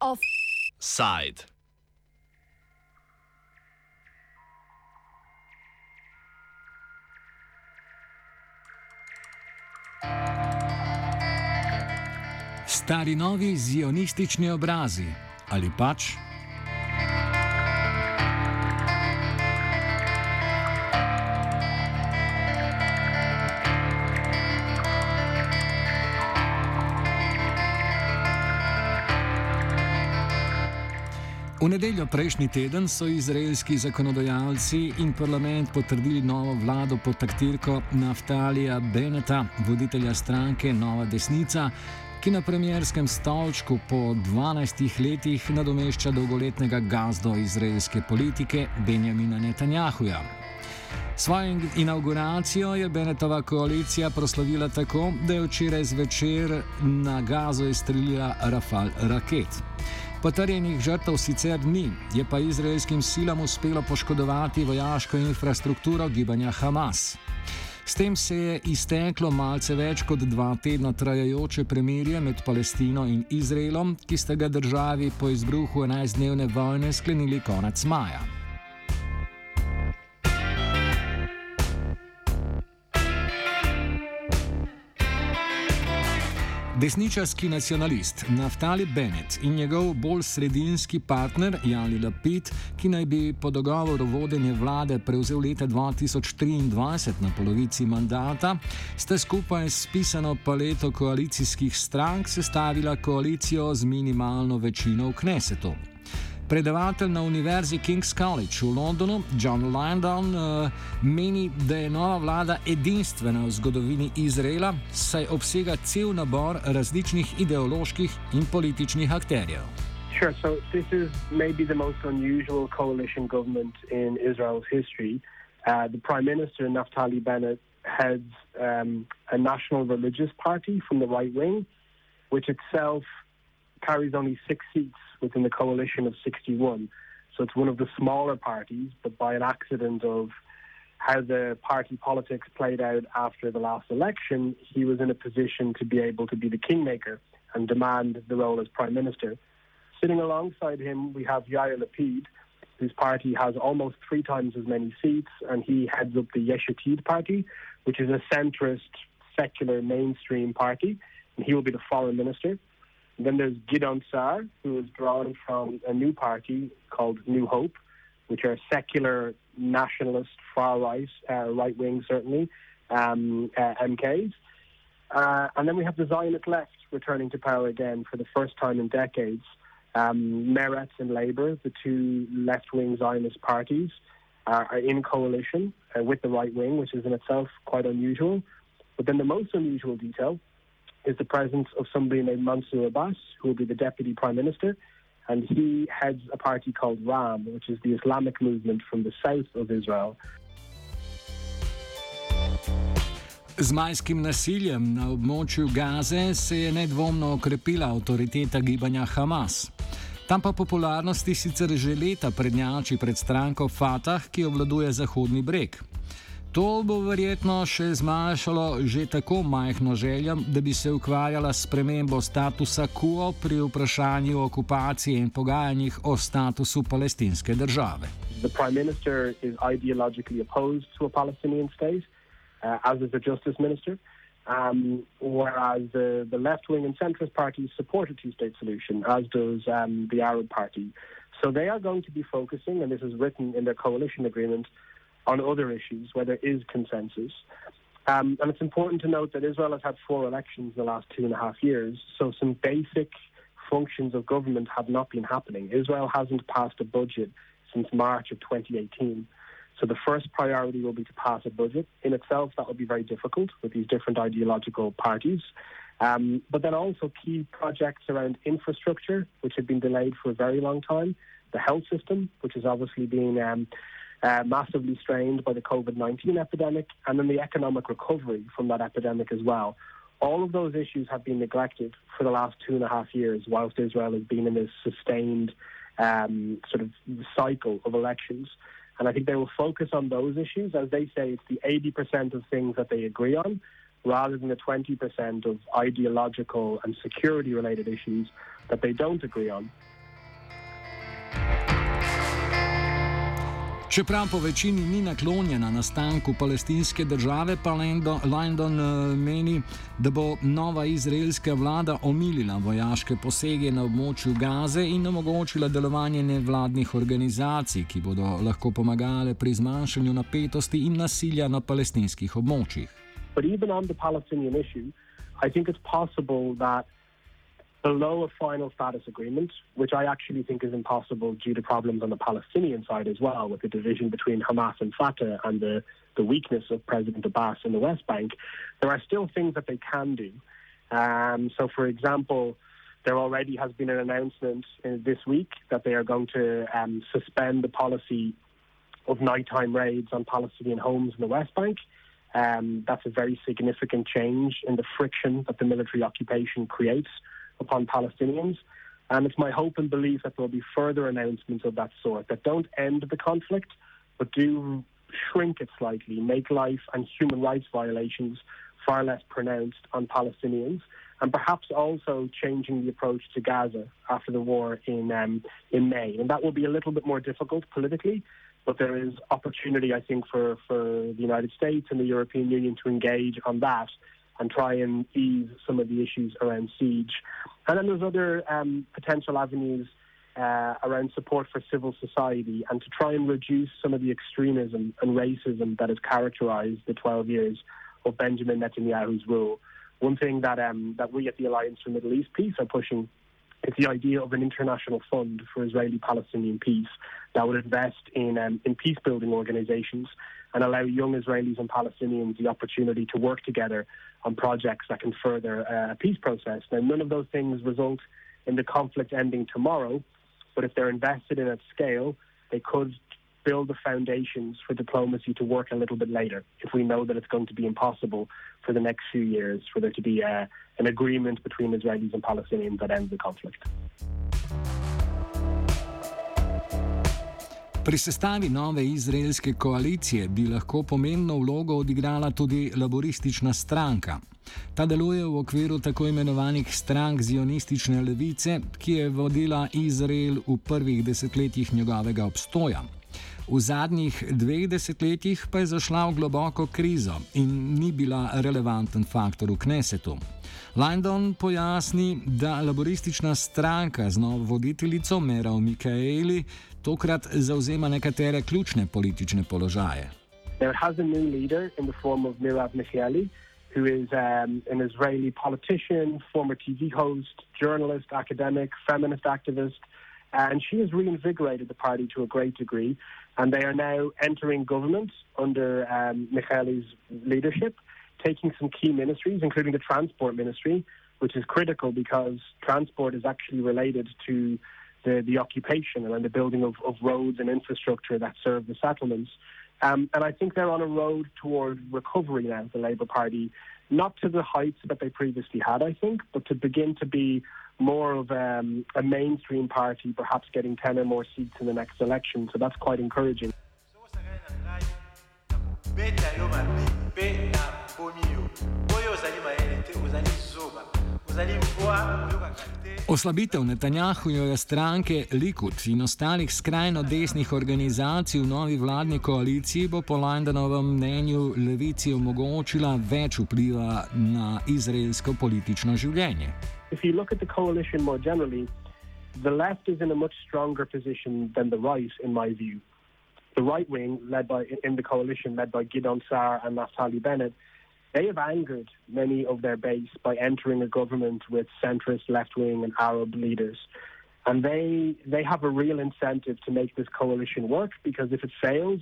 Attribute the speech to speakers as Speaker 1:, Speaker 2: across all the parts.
Speaker 1: Offside.
Speaker 2: Stari novi zionistični obrazi ali pač V nedeljo prejšnji teden so izraelski zakonodajalci in parlament potrdili novo vlado pod taktirko Naftalija Beneta, voditelja stranke Nova desnica, ki na premjerskem stolčku po 12 letih nadomešča dolgoletnega gazdo izraelske politike Benjamina Netanjahuja. Svojo inauguracijo je Benetova koalicija proslavila tako, da je včeraj zvečer na gazo izstrelila Rafal raket. Potrjenih žrtev sicer ni, je pa izraelskim silam uspelo poškodovati vojaško infrastrukturo gibanja Hamas. S tem se je izteklo malce več kot dva tedna trajajoče premirje med Palestino in Izraelom, ki sta ga državi po izbruhu 11-dnevne vojne sklenili konec maja. Desničarski nacionalist Naftali Bennett in njegov bolj sredinski partner Jani Lapid, ki naj bi po dogovoru vodenje vlade prevzel leta 2023 na polovici mandata, sta skupaj s pisano paleto koalicijskih strank sestavila koalicijo z minimalno večino v Knesetu. Predavatelj na Univerzi King's College v Londonu, John Landon, uh, meni, da je nova vlada edinstvena v zgodovini Izraela, saj obsega cel nabor različnih ideoloških in političnih akterjev.
Speaker 3: Sure, so this is maybe the most unusual coalition government in Israel's history. Uh, the Prime Minister, Naftali Bennett, heads um, a national religious party from the right wing, which itself carries only six seats within the coalition of 61. So it's one of the smaller parties, but by an accident of how the party politics played out after the last election, he was in a position to be able to be the kingmaker and demand the role as prime minister. Sitting alongside him, we have Yair Lapid, whose party has almost three times as many seats, and he heads up the Yeshatid party, which is a centrist, secular, mainstream party, and he will be the foreign minister. Then there's Gidon Sar, who is drawn from a new party called New Hope, which are secular, nationalist, far right, uh, right wing certainly, um, uh, MKs. Uh, and then we have the Zionist left returning to power again for the first time in decades. Um, Meretz and Labour, the two left wing Zionist parties, are in coalition uh, with the right wing, which is in itself quite unusual. But then the most unusual detail is the presence of somebody named Mansour Abbas, who will be the deputy prime minister, and he heads a party called RAM, which is the Islamic movement from the south of Israel.
Speaker 2: Z majskim nasiljem na območju Gaze se je nedvomno okrepila avtoriteta gibanja Hamas. Tam pa popularnosti sicer že leta prednjači pred stranko Fatah, ki obvladuje Zahodni breg. To bo verjetno še zmanjšalo že tako majhno željo, da bi se ukvarjala s premembo statusa quo pri vprašanju okupacije in pogajanjih o statusu palestinske države.
Speaker 3: The prime minister is ideologically opposed to a Palestinian state, uh, as is the justice minister, um, whereas the, the left wing and centrist parties support a two state solution, as does um, the Arab party. So they are going to be focusing, and this is written in their coalition agreement, on other issues where there is consensus. Um, and it's important to note that Israel has had four elections in the last two and a half years, so some basic functions of government have not been happening. Israel hasn't passed a budget since March of 2018. So the first priority will be to pass a budget. In itself, that will be very difficult with these different ideological parties. Um, but then also key projects around infrastructure, which have been delayed for a very long time, the health system, which has obviously been um, uh, massively strained by the COVID 19 epidemic, and then the economic recovery from that epidemic as well. All of those issues have been neglected for the last two and a half years, whilst Israel has been in this sustained um, sort of cycle of elections. And I think they will focus on those issues. As they say, it's the 80% of things that they agree on rather than the 20% of ideological and security related issues that they don't agree on.
Speaker 2: Čeprav po večini ni naklonjena nastanku palestinske države, pa London eh, meni, da bo nova izraelska vlada omilila vojaške posege na območju Gaze in omogočila delovanje nevladnih organizacij, ki bodo lahko pomagale pri zmanjšanju napetosti in nasilja na palestinskih območjih.
Speaker 3: Below a final status agreement, which I actually think is impossible due to problems on the Palestinian side as well, with the division between Hamas and Fatah and the, the weakness of President Abbas in the West Bank, there are still things that they can do. Um, so, for example, there already has been an announcement this week that they are going to um, suspend the policy of nighttime raids on Palestinian homes in the West Bank. Um, that's a very significant change in the friction that the military occupation creates upon Palestinians. And it's my hope and belief that there will be further announcements of that sort that don't end the conflict, but do shrink it slightly, make life and human rights violations far less pronounced on Palestinians, and perhaps also changing the approach to Gaza after the war in um, in May. And that will be a little bit more difficult politically, but there is opportunity, I think, for, for the United States and the European Union to engage on that and try and ease some of the issues around siege. And then there's other um, potential avenues uh, around support for civil society and to try and reduce some of the extremism and racism that has characterized the 12 years of Benjamin Netanyahu's rule. One thing that um, that we at the Alliance for Middle East Peace are pushing is the idea of an international fund for Israeli-Palestinian peace that would invest in um, in peace building organizations and allow young Israelis and Palestinians the opportunity to work together on projects that can further uh, a peace process. Now, none of those things result in the conflict ending tomorrow, but if they're invested in at scale, they could build the foundations for diplomacy to work a little bit later if we know that it's going to be impossible for the next few years for there to be uh, an agreement between Israelis and Palestinians that ends the conflict.
Speaker 2: Pri sestavi nove izraelske koalicije bi lahko pomembno vlogo odigrala tudi laboristična stranka. Ta deluje v okviru tako imenovanih strank zionistične levice, ki je vodila Izrael v prvih desetletjih njegovega obstoja. V zadnjih dveh desetletjih pa je zašla v globoko krizo in ni bila relevanten faktor v Knesetu. London pojasni, da laboristična stranka z novo voditeljico Mero Mikaeli tokrat zauzema nekatere ključne politične položaje.
Speaker 3: There has a new leader in the form of Mirav Michaeli, who is um, an Israeli politician, former TV host, journalist, academic, feminist activist, and she has reinvigorated the party to a great degree. And they are now entering government under um, Michaeli's leadership, taking some key ministries, including the transport ministry, which is critical because transport is actually related to the, the occupation and the building of, of roads and infrastructure that serve the settlements. Um, and I think they're on a road toward recovery now, the Labour Party, not to the heights that they previously had, I think, but to begin to be more of um, a mainstream party, perhaps getting 10 or more seats in the next election. So that's quite encouraging.
Speaker 2: Oslabitev Netanjahujeve stranke Likud in ostalih skrajno desnih organizacij v novi vladni koaliciji bo po Londonovem mnenju levici omogočila več vpliva na izraelsko politično življenje.
Speaker 3: If you look at the coalition more generally, the left is in a much stronger position than the right, in my view. The right wing, led by in the coalition, led by Gidon Sar and Naftali Bennett, they have angered many of their base by entering a government with centrist, left wing, and Arab leaders. And they they have a real incentive to make this coalition work because if it fails,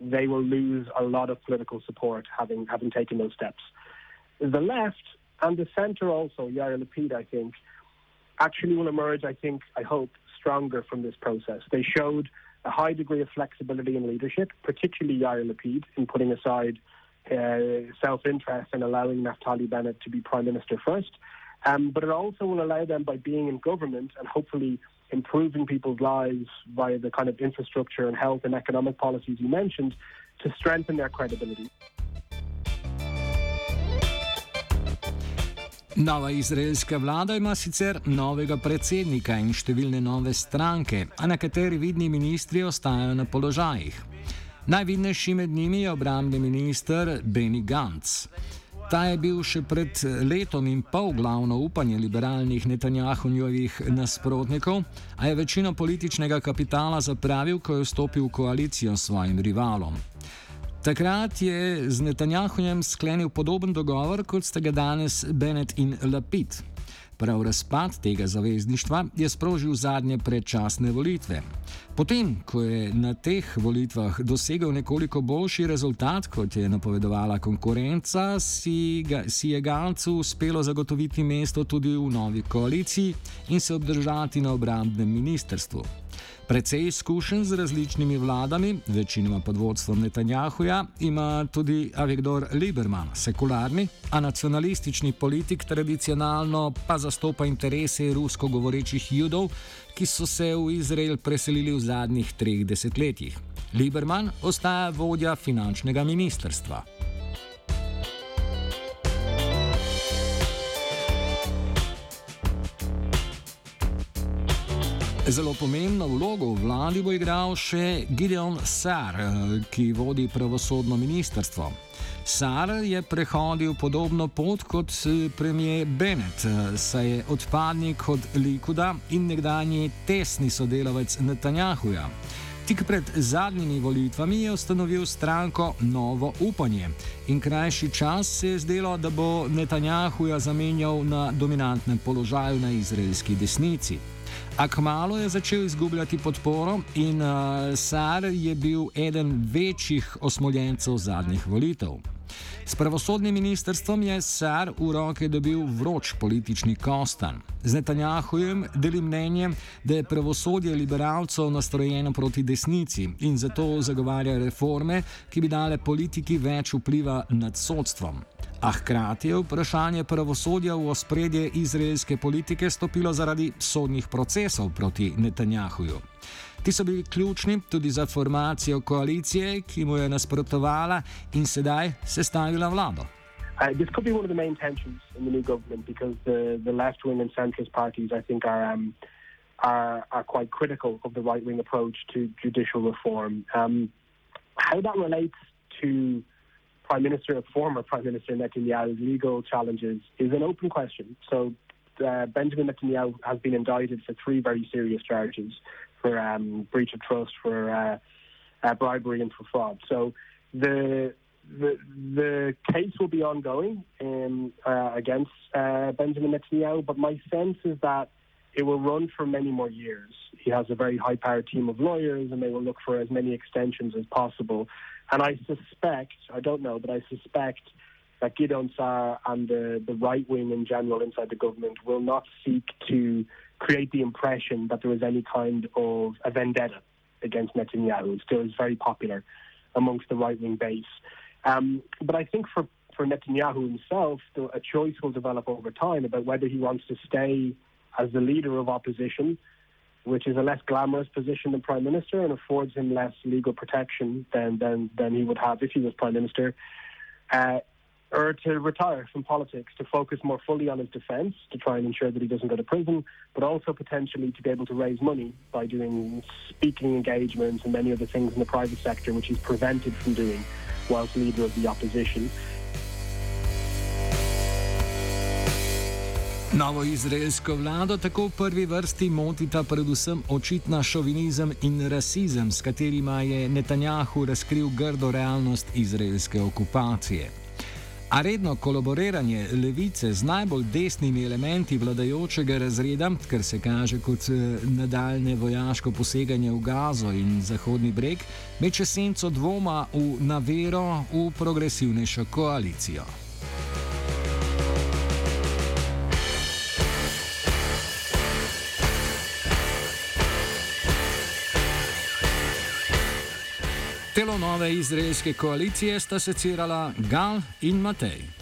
Speaker 3: they will lose a lot of political support having having taken those steps. The left and the centre also, Yair Lapid, I think, actually will emerge. I think I hope stronger from this process. They showed a high degree of flexibility in leadership, particularly Yair Lapid, in putting aside uh, self-interest and allowing Naftali Bennett to be prime minister first. Um, but it also will allow them, by being in government and hopefully improving people's lives via the kind of infrastructure and health and economic policies you mentioned to strengthen their credibility.
Speaker 2: Nova izraelska vlada ima sicer novega predsednika in številne nove stranke, a nekateri vidni ministri ostajajo na položajih. Najvidnejši med njimi je obrambni minister Benny Gantz. Ta je bil še pred letom in pol glavno upanje liberalnih Netanjahunjovih nasprotnikov, a je večino političnega kapitala zapravil, ko je vstopil v koalicijo s svojim rivalom. Takrat je z Netanjahujem sklenil podoben dogovor, kot sta ga danes Bennett in Lapid. Prav razpad tega zavezništva je sprožil zadnje predčasne volitve. Potem, ko je na teh volitvah dosegel nekoliko boljši rezultat, kot je napovedovala konkurenca, si, ga, si je Galcu uspelo zagotoviti mesto tudi v novi koaliciji in se obdržati na obrambnem ministrstvu. Predvsej izkušen z različnimi vladami, večinoma pod vodstvom Netanjahuja, ima tudi Avigdor Lieberman, sekularni, a nacionalistični politik, tradicionalno pa zastopa interese rusko govorečih judov, ki so se v Izrael preselili v zadnjih treh desetletjih. Lieberman ostaja vodja finančnega ministrstva. Zelo pomembno vlogo v vladi bo igral še Gideon Sar, ki vodi pravosodno ministrstvo. Sar je prehodil podobno pot kot premijer Bennett, saj je odpadnik od Likuda in nekdanji tesni sodelavec Netanjahuja. Tik pred zadnjimi volitvami je ustanovil stranko Novo upanje in krajši čas se je zdelo, da bo Netanjahuja zamenjal na dominantnem položaju na izraelski desnici. A kmalo je začel izgubljati podporo in uh, Sar je bil eden večjih osmoljencev zadnjih volitev. S pravosodnim ministrstvom je Sar v roke dobil vroč politični kostan. Z Netanjahujem deli mnenje, da je pravosodje liberalcev nastrojeno proti desnici in zato zagovarja reforme, ki bi dale politiki več vpliva nad sodstvom. A hkrati je vprašanje pravosodja v ospredje izraelske politike stopilo zaradi sodnih procesov proti Netanjahuju. Ti so bili ključni tudi za formacijo koalicije, ki mu je nasprotovala in sedaj sestavila vlado.
Speaker 3: Uh, this could be one of the main tensions in the new government because the, the left wing and centrist parties, I think, are, um, are, are quite critical of the right wing approach to judicial reform. Um, how that relates to Prime Minister, former Prime Minister Netanyahu's legal challenges is an open question. So, uh, Benjamin Netanyahu has been indicted for three very serious charges for um, breach of trust, for uh, uh, bribery, and for fraud. So, the the the case will be ongoing in, uh, against uh, Benjamin Netanyahu, but my sense is that it will run for many more years. He has a very high-powered team of lawyers, and they will look for as many extensions as possible. And I suspect, I don't know, but I suspect that Gideon Saar and the, the right wing in general inside the government will not seek to create the impression that there is any kind of a vendetta against Netanyahu. It still is very popular amongst the right wing base. Um, but I think for, for Netanyahu himself, a choice will develop over time about whether he wants to stay as the leader of opposition which is a less glamorous position than prime minister and affords him less legal protection than than, than he would have if he was prime minister. Uh, or to retire from politics, to focus more fully on his defence, to try and ensure that he doesn't go to prison, but also potentially to be able to raise money by doing speaking engagements and many other things in the private sector, which he's prevented from doing whilst leader of the opposition.
Speaker 2: Novo izraelsko vlado tako v prvi vrsti motita predvsem očitna šovinizem in rasizem, s katerima je Netanjahu razkril grdo realnost izraelske okupacije. A redno kolaboriranje levice z najbolj desnimi elementi vladajočega razreda, kar se kaže kot eh, nadaljne vojaško poseganje v Gazo in Zahodni breg, meče senco dvoma v navero v progresivnejšo koalicijo. Nove izraelske koalicije sta secirala Gal in Matej.